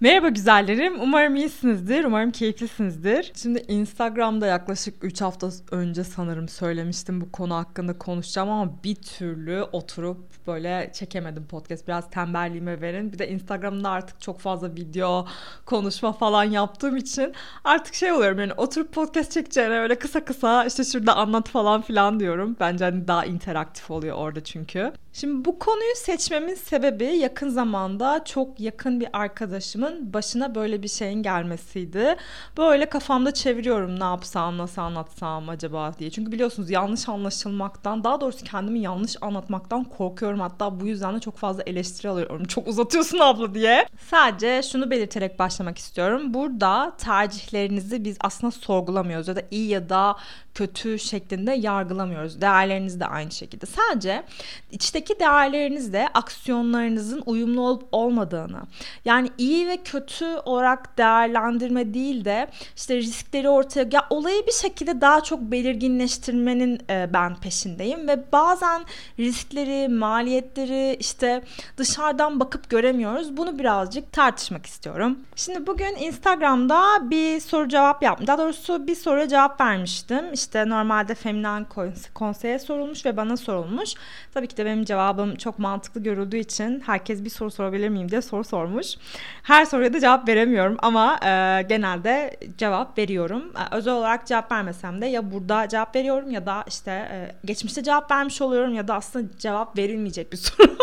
Merhaba güzellerim. Umarım iyisinizdir. Umarım keyiflisinizdir. Şimdi Instagram'da yaklaşık 3 hafta önce sanırım söylemiştim bu konu hakkında konuşacağım ama bir türlü oturup böyle çekemedim podcast. Biraz tembelliğime verin. Bir de Instagram'da artık çok fazla video, konuşma falan yaptığım için artık şey oluyorum yani oturup podcast çekeceğine öyle kısa kısa işte şurada anlat falan filan diyorum. Bence hani daha interaktif oluyor orada çünkü. Şimdi bu konuyu seçmemin sebebi yakın zamanda çok yakın bir arkadaşımın başına böyle bir şeyin gelmesiydi. Böyle kafamda çeviriyorum ne yapsam, nasıl anlatsam acaba diye. Çünkü biliyorsunuz yanlış anlaşılmaktan, daha doğrusu kendimi yanlış anlatmaktan korkuyorum. Hatta bu yüzden de çok fazla eleştiri alıyorum. Çok uzatıyorsun abla diye. Sadece şunu belirterek başlamak istiyorum. Burada tercihlerinizi biz aslında sorgulamıyoruz ya da iyi ya da kötü şeklinde yargılamıyoruz. Değerleriniz de aynı şekilde. Sadece içteki değerlerinizle aksiyonlarınızın uyumlu olup olmadığını yani iyi ve kötü olarak değerlendirme değil de işte riskleri ortaya ya olayı bir şekilde daha çok belirginleştirmenin e, ben peşindeyim ve bazen riskleri, maliyetleri işte dışarıdan bakıp göremiyoruz. Bunu birazcık tartışmak istiyorum. Şimdi bugün Instagram'da bir soru cevap yaptım. Daha doğrusu bir soruya cevap vermiştim. İşte işte normalde feminen konseye sorulmuş ve bana sorulmuş. Tabii ki de benim cevabım çok mantıklı görüldüğü için herkes bir soru sorabilir miyim diye soru sormuş. Her soruya da cevap veremiyorum ama e, genelde cevap veriyorum. E, özel olarak cevap vermesem de ya burada cevap veriyorum ya da işte e, geçmişte cevap vermiş oluyorum ya da aslında cevap verilmeyecek bir soru.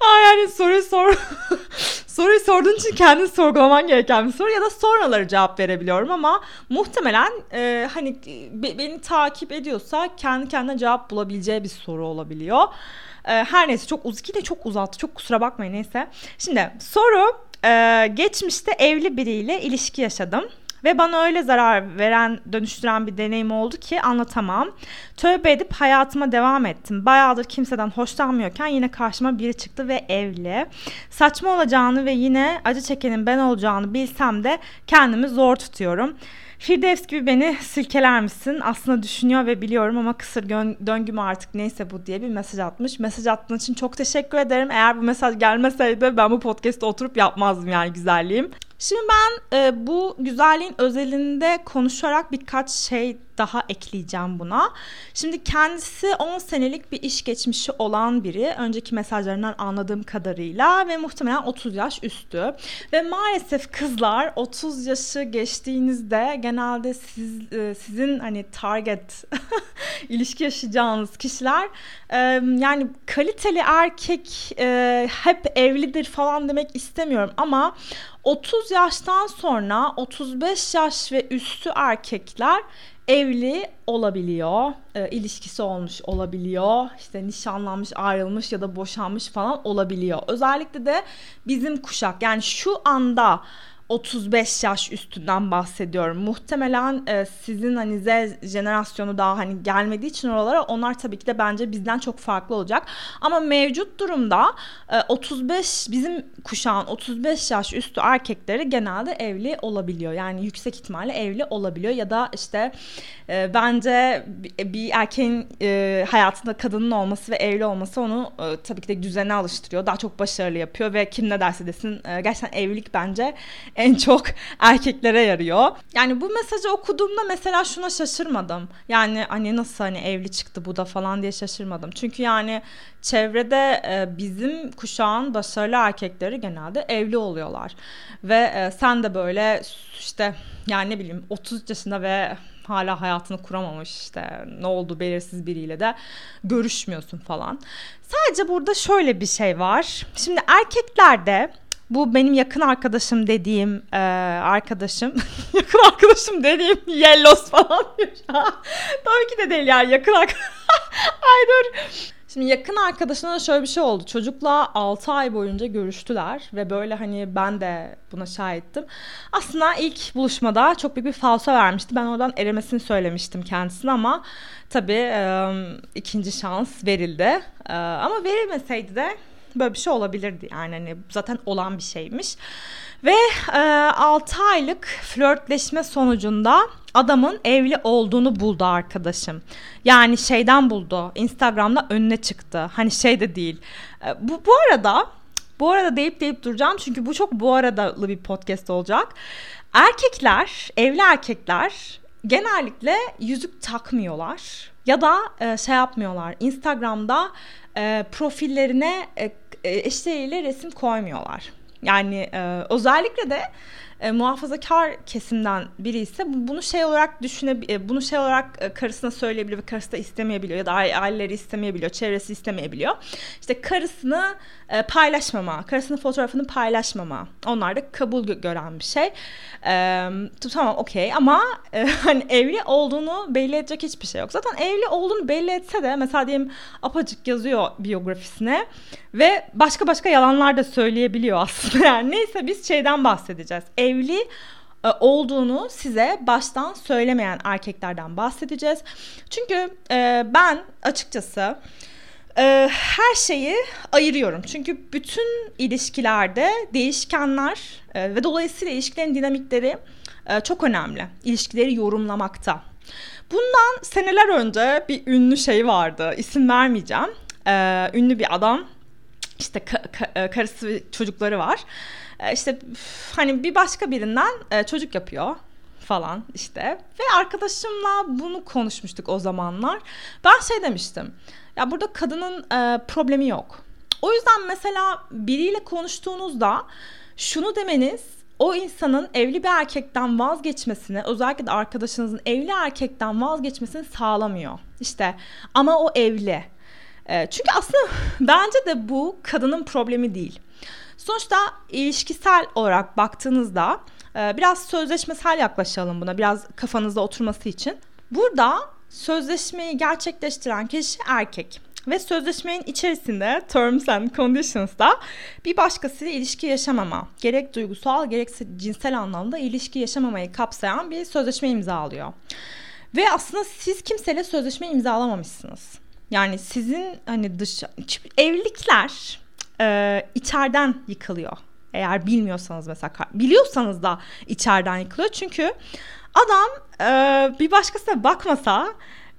Aa yani soruyu sor soruyu sorduğun için kendini sorgulaman gereken bir soru ya da sonraları cevap verebiliyorum ama muhtemelen e, hani be, beni takip ediyorsa kendi kendine cevap bulabileceği bir soru olabiliyor. E, her neyse çok uz de çok uzattı. Çok kusura bakmayın neyse. Şimdi soru e, geçmişte evli biriyle ilişki yaşadım. Ve bana öyle zarar veren, dönüştüren bir deneyim oldu ki anlatamam. Tövbe edip hayatıma devam ettim. Bayağıdır kimseden hoşlanmıyorken yine karşıma biri çıktı ve evli. Saçma olacağını ve yine acı çekenin ben olacağını bilsem de kendimi zor tutuyorum. Firdevs gibi beni silkeler misin? Aslında düşünüyor ve biliyorum ama kısır döngüm artık neyse bu diye bir mesaj atmış. Mesaj attığın için çok teşekkür ederim. Eğer bu mesaj gelmeseydi ben bu podcast'te oturup yapmazdım yani güzelliğim. Şimdi ben e, bu güzelliğin özelinde konuşarak birkaç şey daha ekleyeceğim buna. Şimdi kendisi 10 senelik bir iş geçmişi olan biri. Önceki mesajlarından anladığım kadarıyla ve muhtemelen 30 yaş üstü. Ve maalesef kızlar 30 yaşı geçtiğinizde genelde siz e, sizin hani target ilişki yaşayacağınız kişiler e, yani kaliteli erkek e, hep evlidir falan demek istemiyorum ama 30 yaştan sonra 35 yaş ve üstü erkekler evli olabiliyor, e, ilişkisi olmuş olabiliyor, işte nişanlanmış, ayrılmış ya da boşanmış falan olabiliyor. Özellikle de bizim kuşak yani şu anda 35 yaş üstünden bahsediyorum. Muhtemelen e, sizin hani Z jenerasyonu daha hani gelmediği için oralara onlar tabii ki de bence bizden çok farklı olacak. Ama mevcut durumda e, 35 bizim kuşağın 35 yaş üstü erkekleri genelde evli olabiliyor. Yani yüksek ihtimalle evli olabiliyor ya da işte e, bence bir erkeğin e, hayatında kadının olması ve evli olması onu e, tabii ki de düzene alıştırıyor. Daha çok başarılı yapıyor ve kim ne derse desin e, gerçekten evlilik bence en çok erkeklere yarıyor. Yani bu mesajı okuduğumda mesela şuna şaşırmadım. Yani hani nasıl hani evli çıktı bu da falan diye şaşırmadım. Çünkü yani çevrede e, bizim kuşağın başarılı erkekleri genelde evli oluyorlar. Ve e, sen de böyle işte yani ne bileyim 30 yaşında ve hala hayatını kuramamış işte ne oldu belirsiz biriyle de görüşmüyorsun falan. Sadece burada şöyle bir şey var. Şimdi erkeklerde bu benim yakın arkadaşım dediğim e, arkadaşım. yakın arkadaşım dediğim Yellos falan diyor. Tabii ki de değil yani yakın arkadaşım. Ay dur. Şimdi yakın arkadaşına şöyle bir şey oldu. Çocukla 6 ay boyunca görüştüler ve böyle hani ben de buna şahittim. Aslında ilk buluşmada çok büyük bir falso vermişti. Ben oradan eremesini söylemiştim kendisine ama tabii e, ikinci şans verildi. E, ama verilmeseydi de böyle bir şey olabilirdi yani hani zaten olan bir şeymiş. Ve e, 6 aylık flörtleşme sonucunda adamın evli olduğunu buldu arkadaşım. Yani şeyden buldu. Instagram'da önüne çıktı. Hani şey de değil. E, bu bu arada bu arada deyip deyip duracağım çünkü bu çok bu aradalı bir podcast olacak. Erkekler, evli erkekler genellikle yüzük takmıyorlar ya da e, şey yapmıyorlar. Instagram'da e, profillerine e, e eşleriyle resim koymuyorlar. Yani e, özellikle de e, muhafazakar kesimden biri ise bunu şey olarak düşünebilir, e, bunu şey olarak e, karısına söyleyebiliyor ve karısı da istemeyebiliyor ya da aileleri istemeyebiliyor, çevresi istemeyebiliyor. İşte karısını e, paylaşmama, karısının fotoğrafını paylaşmama. Onlar da kabul gören bir şey. E, tamam okey ama e, hani evli olduğunu belli edecek hiçbir şey yok. Zaten evli olduğunu belli etse de mesela diyelim apacık yazıyor biyografisine ve başka başka yalanlar da söyleyebiliyor aslında. Yani neyse biz şeyden bahsedeceğiz. Evli e, olduğunu size baştan söylemeyen erkeklerden bahsedeceğiz. Çünkü e, ben açıkçası e, her şeyi ayırıyorum. Çünkü bütün ilişkilerde değişkenler ve dolayısıyla ilişkilerin dinamikleri çok önemli. İlişkileri yorumlamakta. Bundan seneler önce bir ünlü şey vardı. İsim vermeyeceğim. Ünlü bir adam. İşte ka- ka- karısı çocukları var. E, işte hani bir başka birinden e, çocuk yapıyor falan işte. Ve arkadaşımla bunu konuşmuştuk o zamanlar. Ben şey demiştim. Ya burada kadının e, problemi yok. O yüzden mesela biriyle konuştuğunuzda şunu demeniz o insanın evli bir erkekten vazgeçmesini, özellikle de arkadaşınızın evli erkekten vazgeçmesini sağlamıyor. İşte ama o evli. Çünkü aslında bence de bu kadının problemi değil. Sonuçta ilişkisel olarak baktığınızda e, biraz sözleşmesel yaklaşalım buna biraz kafanızda oturması için. Burada sözleşmeyi gerçekleştiren kişi erkek ve sözleşmenin içerisinde terms and conditions'da bir başkasıyla ilişki yaşamama, gerek duygusal gerekse cinsel anlamda ilişki yaşamamayı kapsayan bir sözleşme imzalıyor. Ve aslında siz kimseyle sözleşme imzalamamışsınız. Yani sizin hani dış evlilikler e, içeriden yıkılıyor. Eğer bilmiyorsanız mesela biliyorsanız da içeriden yıkılıyor. Çünkü adam e, bir başkasına bakmasa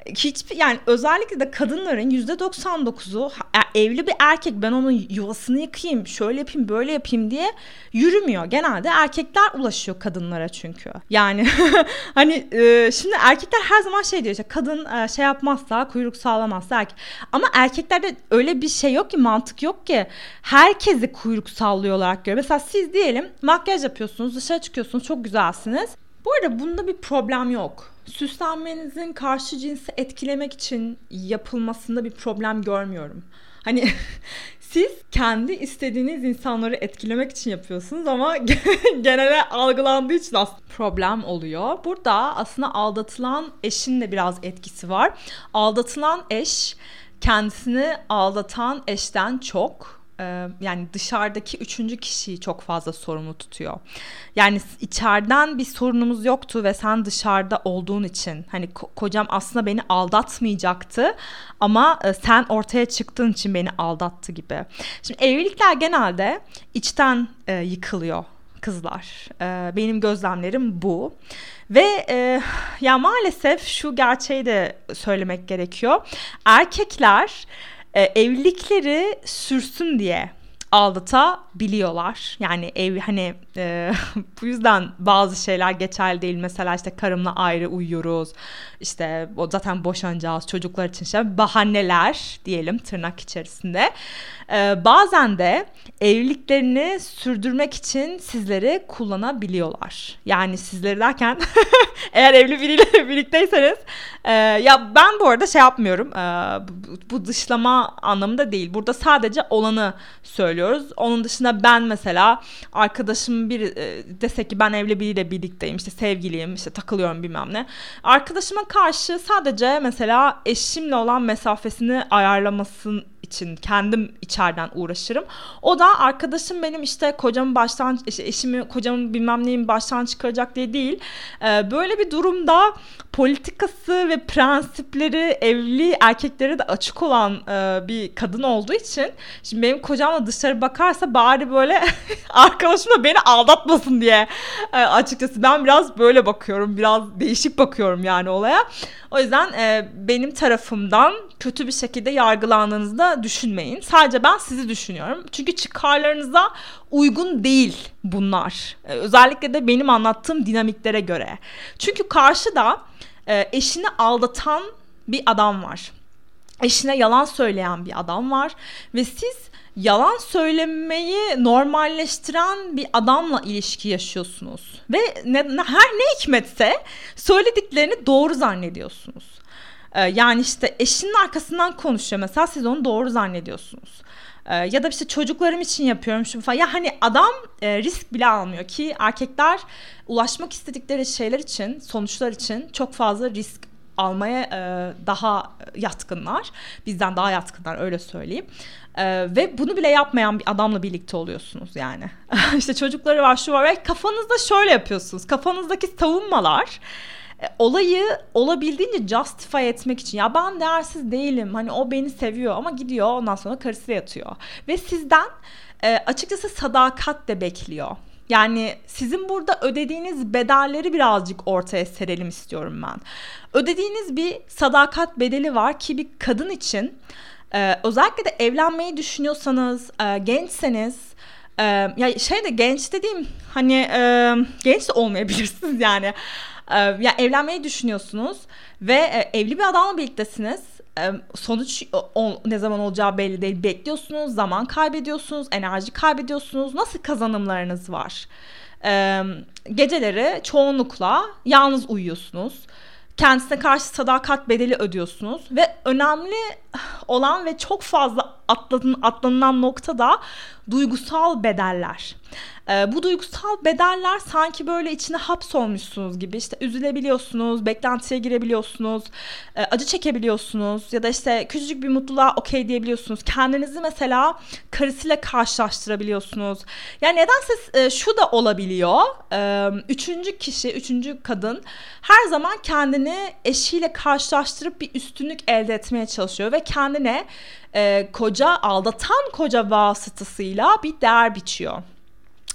hiçbir yani özellikle de kadınların yüzde 99'u evli bir erkek ben onun yuvasını yıkayayım şöyle yapayım böyle yapayım diye yürümüyor. Genelde erkekler ulaşıyor kadınlara çünkü. Yani hani e, şimdi erkekler her zaman şey diyor işte kadın e, şey yapmazsa kuyruk sağlamazsa erkek. Ama erkeklerde öyle bir şey yok ki mantık yok ki. Herkesi kuyruk sallıyor olarak görüyor. Mesela siz diyelim makyaj yapıyorsunuz dışarı çıkıyorsunuz çok güzelsiniz. Bu arada bunda bir problem yok süslenmenizin karşı cinsi etkilemek için yapılmasında bir problem görmüyorum. Hani siz kendi istediğiniz insanları etkilemek için yapıyorsunuz ama genele algılandığı için aslında problem oluyor. Burada aslında aldatılan eşin de biraz etkisi var. Aldatılan eş kendisini aldatan eşten çok yani dışarıdaki üçüncü kişiyi çok fazla sorumlu tutuyor. Yani içeriden bir sorunumuz yoktu ve sen dışarıda olduğun için hani ko- kocam aslında beni aldatmayacaktı ama e, sen ortaya çıktığın için beni aldattı gibi. Şimdi evlilikler genelde içten e, yıkılıyor kızlar. E, benim gözlemlerim bu. Ve e, ya maalesef şu gerçeği de söylemek gerekiyor. Erkekler e, evlilikleri sürsün diye aldatabiliyorlar. Yani ev hani e, bu yüzden bazı şeyler geçerli değil. Mesela işte karımla ayrı uyuyoruz. İşte o zaten boşanacağız çocuklar için şey bahaneler diyelim tırnak içerisinde. E, bazen de evliliklerini sürdürmek için sizleri kullanabiliyorlar. Yani sizleri derken eğer evli biriyle birlikteyseniz e, ya ben bu arada şey yapmıyorum. E, bu, bu dışlama anlamında değil. Burada sadece olanı söylüyoruz. Onun dışında ben mesela arkadaşım bir e, desek ki ben evli biriyle birlikteyim işte sevgiliyim işte takılıyorum bilmem ne. Arkadaşıma karşı sadece mesela eşimle olan mesafesini ayarlamasın için kendim içeriden uğraşırım. O da arkadaşım benim işte kocamı baştan işte eşimi kocamı bilmem neyin baştan çıkaracak diye değil. Ee, böyle bir durumda politikası ve prensipleri evli erkeklere de açık olan e, bir kadın olduğu için şimdi benim kocamla dışarı bakarsa bari böyle arkadaşım da beni aldatmasın diye e, açıkçası ben biraz böyle bakıyorum biraz değişik bakıyorum yani olaya. O yüzden e, benim tarafımdan kötü bir şekilde yargılandığınızda düşünmeyin. Sadece ben sizi düşünüyorum. Çünkü çıkarlarınıza uygun değil bunlar. Ee, özellikle de benim anlattığım dinamiklere göre. Çünkü karşıda e, eşini aldatan bir adam var. Eşine yalan söyleyen bir adam var ve siz yalan söylemeyi normalleştiren bir adamla ilişki yaşıyorsunuz. Ve ne, her ne hikmetse söylediklerini doğru zannediyorsunuz. Ee, yani işte eşinin arkasından konuşuyor mesela siz onu doğru zannediyorsunuz. Ee, ya da işte çocuklarım için yapıyorum şu falan. Ya hani adam e, risk bile almıyor ki erkekler ulaşmak istedikleri şeyler için, sonuçlar için çok fazla risk almaya e, daha yatkınlar. Bizden daha yatkınlar öyle söyleyeyim. E, ve bunu bile yapmayan bir adamla birlikte oluyorsunuz yani. işte çocukları var şu var ve kafanızda şöyle yapıyorsunuz. Kafanızdaki savunmalar olayı olabildiğince justify etmek için ya ben değersiz değilim hani o beni seviyor ama gidiyor ondan sonra karısıyla yatıyor ve sizden e, açıkçası sadakat de bekliyor. Yani sizin burada ödediğiniz bedelleri birazcık ortaya serelim istiyorum ben. Ödediğiniz bir sadakat bedeli var ki bir kadın için e, özellikle de evlenmeyi düşünüyorsanız, e, gençseniz e, ya şey de genç dediğim hani e, genç de olmayabilirsiniz yani. E, ya evlenmeyi düşünüyorsunuz ve e, evli bir adamla birliktesiniz sonuç o, ne zaman olacağı belli değil. Bekliyorsunuz, zaman kaybediyorsunuz, enerji kaybediyorsunuz. Nasıl kazanımlarınız var? Geceleri çoğunlukla yalnız uyuyorsunuz. Kendisine karşı sadakat bedeli ödüyorsunuz ve önemli olan ve çok fazla atladın, atlanılan nokta da duygusal bedeller. E, bu duygusal bedeller sanki böyle içine hapsolmuşsunuz gibi işte üzülebiliyorsunuz, beklentiye girebiliyorsunuz, e, acı çekebiliyorsunuz ya da işte küçücük bir mutluluğa okey diyebiliyorsunuz. Kendinizi mesela karısıyla karşılaştırabiliyorsunuz. Yani nedense e, şu da olabiliyor. E, üçüncü kişi, üçüncü kadın her zaman kendini eşiyle karşılaştırıp bir üstünlük elde etmeye çalışıyor ve kendine e, koca aldatan koca vasıtasıyla bir değer biçiyor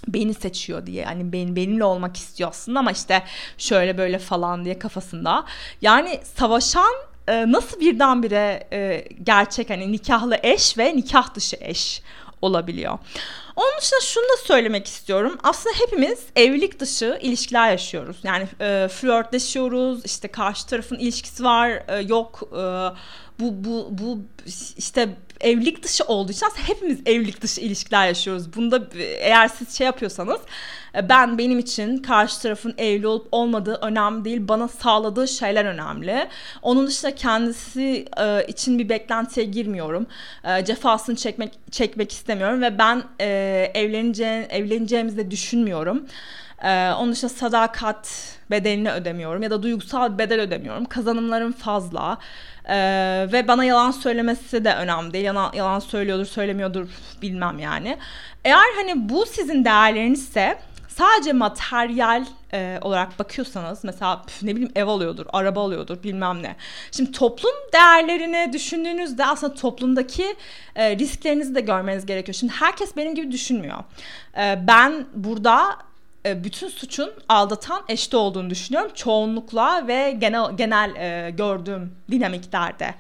beni seçiyor diye hani benim benimle olmak istiyor aslında ama işte şöyle böyle falan diye kafasında. Yani savaşan e, nasıl birdenbire e, gerçek hani nikahlı eş ve nikah dışı eş olabiliyor. Onun dışında şunu da söylemek istiyorum. Aslında hepimiz evlilik dışı ilişkiler yaşıyoruz. Yani e, flörtleşiyoruz, işte karşı tarafın ilişkisi var, e, yok e, bu bu bu işte evlilik dışı olduğu için aslında hepimiz evlilik dışı ilişkiler yaşıyoruz. Bunda eğer siz şey yapıyorsanız e, ben benim için karşı tarafın evli olup olmadığı önemli değil. Bana sağladığı şeyler önemli. Onun dışında kendisi e, için bir beklentiye girmiyorum. E, cefasını çekmek çekmek istemiyorum ve ben e, evleneceğim evleneceğimizi de düşünmüyorum. Ee, onun dışında sadakat bedelini ödemiyorum ya da duygusal bedel ödemiyorum. Kazanımlarım fazla. Ee, ve bana yalan söylemesi de önemli değil. Yalan, yalan söylüyordur, söylemiyordur bilmem yani. Eğer hani bu sizin değerlerinizse sadece materyal e, olarak bakıyorsanız mesela püf, ne bileyim ev alıyordur, araba alıyordur bilmem ne. Şimdi toplum değerlerini düşündüğünüzde aslında toplumdaki e, risklerinizi de görmeniz gerekiyor. Şimdi herkes benim gibi düşünmüyor. E, ben burada bütün suçun aldatan eşte olduğunu düşünüyorum. Çoğunlukla ve genel genel e, gördüğüm dinamiklerde.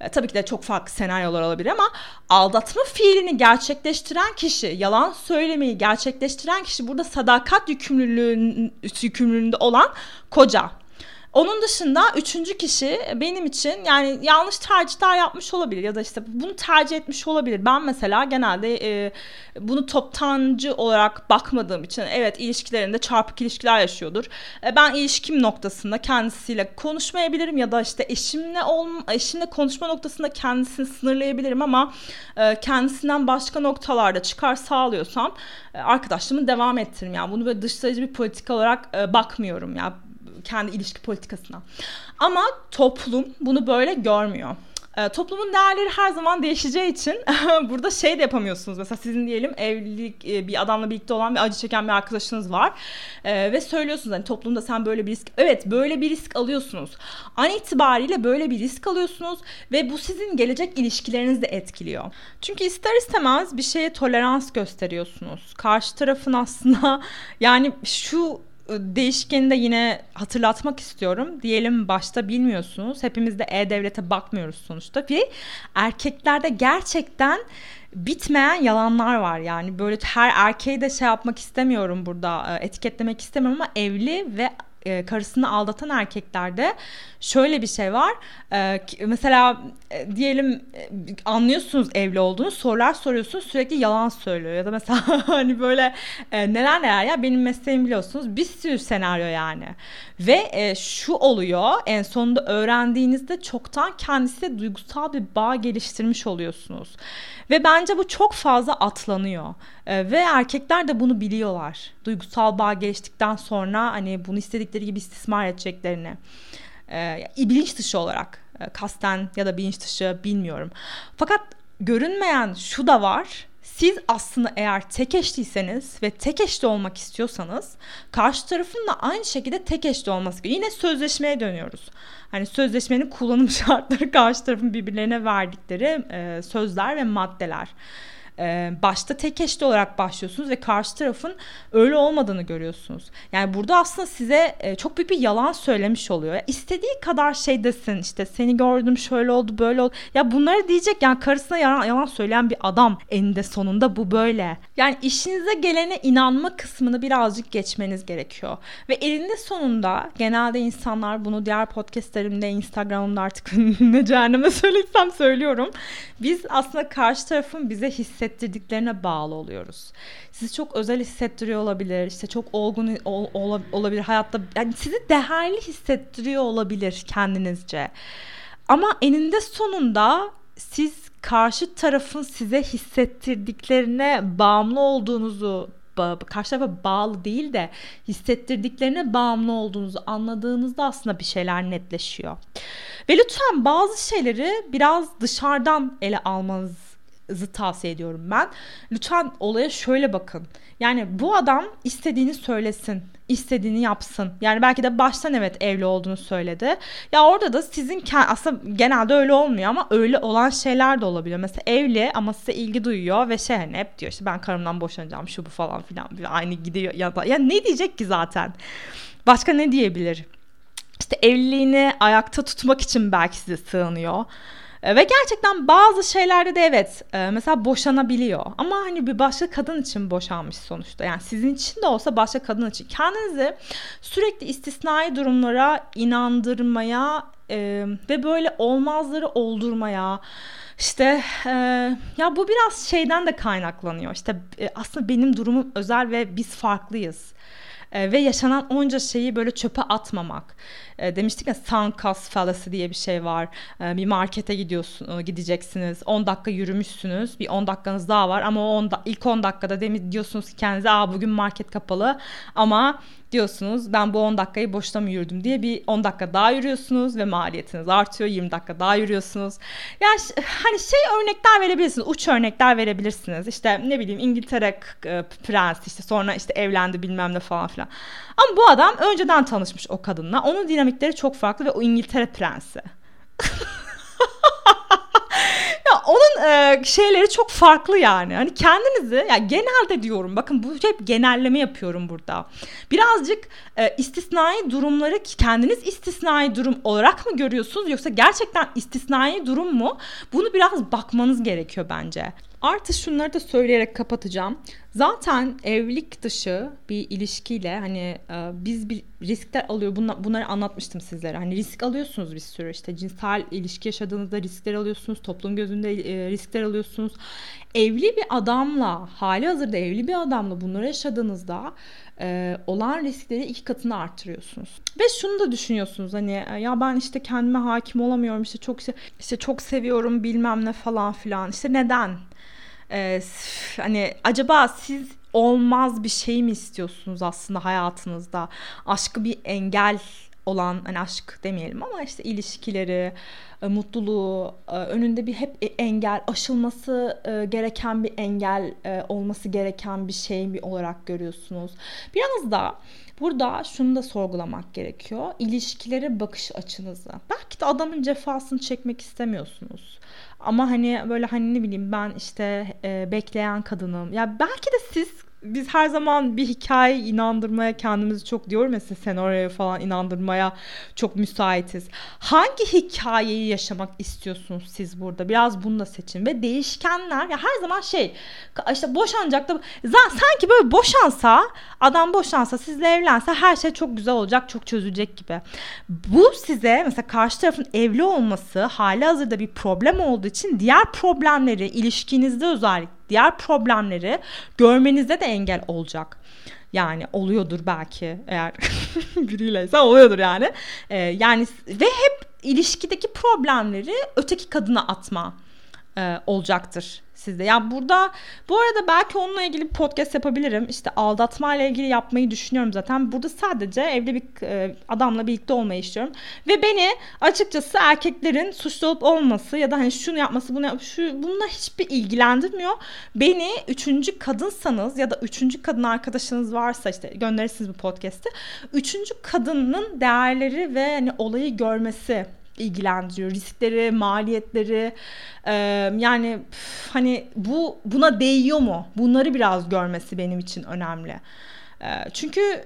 E, tabii ki de çok farklı senaryolar olabilir ama aldatma fiilini gerçekleştiren kişi, yalan söylemeyi gerçekleştiren kişi burada sadakat yükümlülüğün, yükümlülüğünde olan koca. Onun dışında üçüncü kişi benim için yani yanlış tercihler yapmış olabilir ya da işte bunu tercih etmiş olabilir. Ben mesela genelde e, bunu toptancı olarak bakmadığım için evet ilişkilerinde çarpık ilişkiler yaşıyordur. E, ben ilişkim noktasında kendisiyle konuşmayabilirim ya da işte eşimle ol, eşimle konuşma noktasında kendisini sınırlayabilirim ama e, kendisinden başka noktalarda çıkar sağlıyorsam e, arkadaşlığımı devam ettiririm. Yani bunu böyle dışlayıcı bir politika olarak e, bakmıyorum ya kendi ilişki politikasına. Ama toplum bunu böyle görmüyor. E, toplumun değerleri her zaman değişeceği için burada şey de yapamıyorsunuz. Mesela sizin diyelim evlilik e, bir adamla birlikte olan bir acı çeken bir arkadaşınız var. E, ve söylüyorsunuz hani toplumda sen böyle bir risk evet böyle bir risk alıyorsunuz. An itibariyle böyle bir risk alıyorsunuz ve bu sizin gelecek ilişkilerinizi de etkiliyor. Çünkü ister istemez bir şeye tolerans gösteriyorsunuz. Karşı tarafın aslında yani şu değişkeni de yine hatırlatmak istiyorum. Diyelim başta bilmiyorsunuz. Hepimiz de E-Devlet'e bakmıyoruz sonuçta. Ve erkeklerde gerçekten bitmeyen yalanlar var yani böyle her erkeği de şey yapmak istemiyorum burada etiketlemek istemiyorum ama evli ve e, karısını aldatan erkeklerde şöyle bir şey var. E, mesela e, diyelim e, anlıyorsunuz evli olduğunu sorular soruyorsunuz sürekli yalan söylüyor ya da mesela hani böyle e, neler neler ya benim mesleğim biliyorsunuz bir sürü senaryo yani. Ve e, şu oluyor en sonunda öğrendiğinizde çoktan kendisiyle duygusal bir bağ geliştirmiş oluyorsunuz. Ve bence bu çok fazla atlanıyor. E, ve erkekler de bunu biliyorlar. Duygusal bağ geliştikten sonra hani bunu istedikleri gibi istismar edeceklerini. E, bilinç dışı olarak e, kasten ya da bilinç dışı bilmiyorum. Fakat görünmeyen şu da var. Siz aslında eğer tek eşliyseniz ve tek eşli olmak istiyorsanız karşı tarafın da aynı şekilde tek eşli olması gerekiyor. Yine sözleşmeye dönüyoruz. Hani sözleşmenin kullanım şartları karşı tarafın birbirlerine verdikleri e, sözler ve maddeler e, başta tek eşli olarak başlıyorsunuz ve karşı tarafın öyle olmadığını görüyorsunuz. Yani burada aslında size e, çok büyük bir yalan söylemiş oluyor. İstediği kadar şey desin işte seni gördüm şöyle oldu böyle oldu. Ya bunları diyecek yani karısına yalan, yalan söyleyen bir adam eninde sonunda bu böyle. Yani işinize gelene inanma kısmını birazcık geçmeniz gerekiyor. Ve elinde sonunda genelde insanlar bunu diğer podcastlerimde Instagram'da artık ne cehenneme söylesem söylüyorum. Biz aslında karşı tarafın bize hissettiği hissettirdiklerine bağlı oluyoruz. Sizi çok özel hissettiriyor olabilir, işte çok olgun ol, ol, olabilir hayatta. Yani sizi değerli hissettiriyor olabilir kendinizce. Ama eninde sonunda siz karşı tarafın size hissettirdiklerine bağımlı olduğunuzu karşı tarafa bağlı değil de hissettirdiklerine bağımlı olduğunuzu anladığınızda aslında bir şeyler netleşiyor. Ve lütfen bazı şeyleri biraz dışarıdan ele almanız tavsiye ediyorum ben. Lütfen olaya şöyle bakın. Yani bu adam istediğini söylesin, istediğini yapsın. Yani belki de baştan evet evli olduğunu söyledi. Ya orada da sizin aslında genelde öyle olmuyor ama öyle olan şeyler de olabiliyor. Mesela evli ama size ilgi duyuyor ve şey hani hep diyor işte ben karımdan boşanacağım şu bu falan filan. Aynı gidiyor ya da ya ne diyecek ki zaten? Başka ne diyebilir? İşte evliliğini ayakta tutmak için belki size sığınıyor. E, ve gerçekten bazı şeylerde de evet e, mesela boşanabiliyor. Ama hani bir başka kadın için boşanmış sonuçta. Yani sizin için de olsa başka kadın için. Kendinizi sürekli istisnai durumlara inandırmaya e, ve böyle olmazları oldurmaya işte e, ya bu biraz şeyden de kaynaklanıyor. İşte e, aslında benim durumum özel ve biz farklıyız. E, ve yaşanan onca şeyi böyle çöpe atmamak. E, demiştik ya sunk cost fallacy diye bir şey var. E, bir markete gidiyorsun, e, gideceksiniz. 10 dakika yürümüşsünüz. Bir 10 dakikanız daha var ama o 10 da, ilk 10 dakikada demi diyorsunuz ki kendinize aa bugün market kapalı ama diyorsunuz ben bu 10 dakikayı boşta mı yürüdüm diye bir 10 dakika daha yürüyorsunuz ve maliyetiniz artıyor 20 dakika daha yürüyorsunuz. Yani hani şey örnekler verebilirsiniz uç örnekler verebilirsiniz işte ne bileyim İngiltere e, prens işte sonra işte evlendi bilmem ne falan filan. Ama bu adam önceden tanışmış o kadınla onun dinamikleri çok farklı ve o İngiltere prensi. ya onun e, şeyleri çok farklı yani. Hani kendinizi ya yani genelde diyorum bakın bu hep genelleme yapıyorum burada. Birazcık e, istisnai durumları kendiniz istisnai durum olarak mı görüyorsunuz yoksa gerçekten istisnai durum mu? Bunu biraz bakmanız gerekiyor bence. Artı şunları da söyleyerek kapatacağım. Zaten evlilik dışı bir ilişkiyle hani e, biz bir riskler alıyor. Bunlar, bunları anlatmıştım sizlere. Hani risk alıyorsunuz bir sürü. İşte cinsel ilişki yaşadığınızda riskler alıyorsunuz. Toplum gözünde e, riskler alıyorsunuz. Evli bir adamla, hali hazırda evli bir adamla bunları yaşadığınızda e, olan riskleri iki katını arttırıyorsunuz. Ve şunu da düşünüyorsunuz hani ya ben işte kendime hakim olamıyorum işte çok işte çok seviyorum bilmem ne falan filan. İşte neden? Ee, hani acaba siz olmaz bir şey mi istiyorsunuz aslında hayatınızda? Aşkı bir engel olan hani aşk demeyelim ama işte ilişkileri, e, mutluluğu e, önünde bir hep engel, aşılması e, gereken bir engel olması gereken bir şey mi olarak görüyorsunuz. Biraz da burada şunu da sorgulamak gerekiyor. İlişkilere bakış açınızı. Belki de adamın cefasını çekmek istemiyorsunuz. Ama hani böyle hani ne bileyim ben işte bekleyen kadınım. Ya belki de siz biz her zaman bir hikaye inandırmaya kendimizi çok diyorum ya senaryoya falan inandırmaya çok müsaitiz. Hangi hikayeyi yaşamak istiyorsunuz siz burada? Biraz bunu da seçin ve değişkenler ya her zaman şey işte boşanacak da sanki böyle boşansa adam boşansa sizle evlense her şey çok güzel olacak çok çözülecek gibi. Bu size mesela karşı tarafın evli olması hali hazırda bir problem olduğu için diğer problemleri ilişkinizde özellikle diğer problemleri görmenizde de engel olacak. Yani oluyordur belki eğer biriyleyse oluyordur yani. Ee, yani ve hep ilişkideki problemleri öteki kadına atma e, olacaktır sizde. Yani burada bu arada belki onunla ilgili podcast yapabilirim. İşte aldatma ile ilgili yapmayı düşünüyorum zaten. Burada sadece evli bir e, adamla birlikte olmayı istiyorum. Ve beni açıkçası erkeklerin suçlu olup olması ya da hani şunu yapması bunu yap şu bununla hiçbir ilgilendirmiyor. Beni üçüncü kadınsanız ya da üçüncü kadın arkadaşınız varsa işte gönderirsiniz bu podcast'i. Üçüncü kadının değerleri ve hani olayı görmesi ilgilendiriyor. Riskleri, maliyetleri e, yani pf, hani bu buna değiyor mu? Bunları biraz görmesi benim için önemli. Çünkü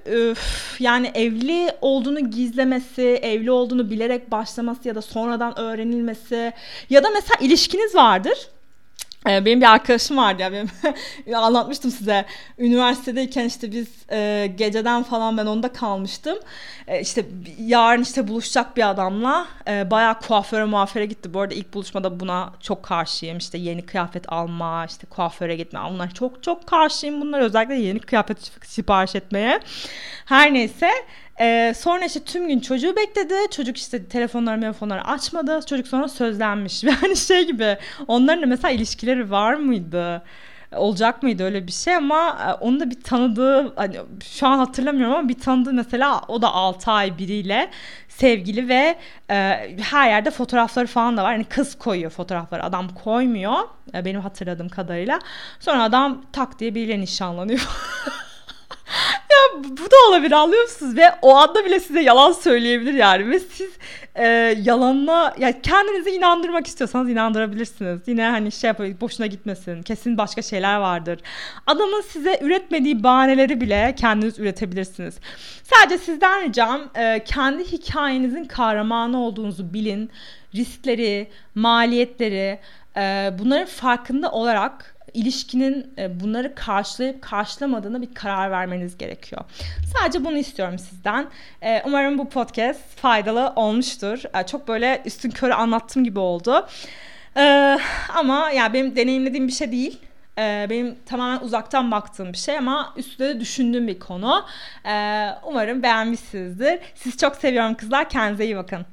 yani evli olduğunu gizlemesi, evli olduğunu bilerek başlaması ya da sonradan öğrenilmesi ya da mesela ilişkiniz vardır benim bir arkadaşım vardı ya benim anlatmıştım size. Üniversitedeyken işte biz e, geceden falan ben onda kalmıştım. E, işte yarın işte buluşacak bir adamla e, bayağı kuaföre muaföre gitti bu arada ilk buluşmada buna çok karşıyım. İşte yeni kıyafet alma işte kuaföre gitme. Bunlar çok çok karşıyım bunlar özellikle yeni kıyafet sipariş etmeye. Her neyse ee, sonra işte tüm gün çocuğu bekledi. Çocuk işte telefonları telefonları açmadı. Çocuk sonra sözlenmiş. Yani şey gibi onların da mesela ilişkileri var mıydı? olacak mıydı öyle bir şey ama e, onu da bir tanıdığı hani şu an hatırlamıyorum ama bir tanıdığı mesela o da 6 ay biriyle sevgili ve e, her yerde fotoğrafları falan da var. Yani kız koyuyor fotoğrafları adam koymuyor e, benim hatırladığım kadarıyla. Sonra adam tak diye biriyle nişanlanıyor. ya bu da olabilir anlıyor musunuz? Ve o anda bile size yalan söyleyebilir yani. Ve siz e, yalanla ya kendinizi inandırmak istiyorsanız inandırabilirsiniz. Yine hani şey yapayım boşuna gitmesin. Kesin başka şeyler vardır. Adamın size üretmediği bahaneleri bile kendiniz üretebilirsiniz. Sadece sizden ricam e, kendi hikayenizin kahramanı olduğunuzu bilin. Riskleri, maliyetleri, e, bunların farkında olarak ilişkinin e, bunları karşılayıp karşılamadığına bir karar vermeniz gerekiyor. Sadece bunu istiyorum sizden. E, umarım bu podcast faydalı olmuştur. E, çok böyle üstün körü anlattığım gibi oldu. Ama yani benim deneyimlediğim bir şey değil benim tamamen uzaktan baktığım bir şey ama üstüne de düşündüğüm bir konu. Umarım beğenmişsinizdir. Sizi çok seviyorum kızlar. Kendinize iyi bakın.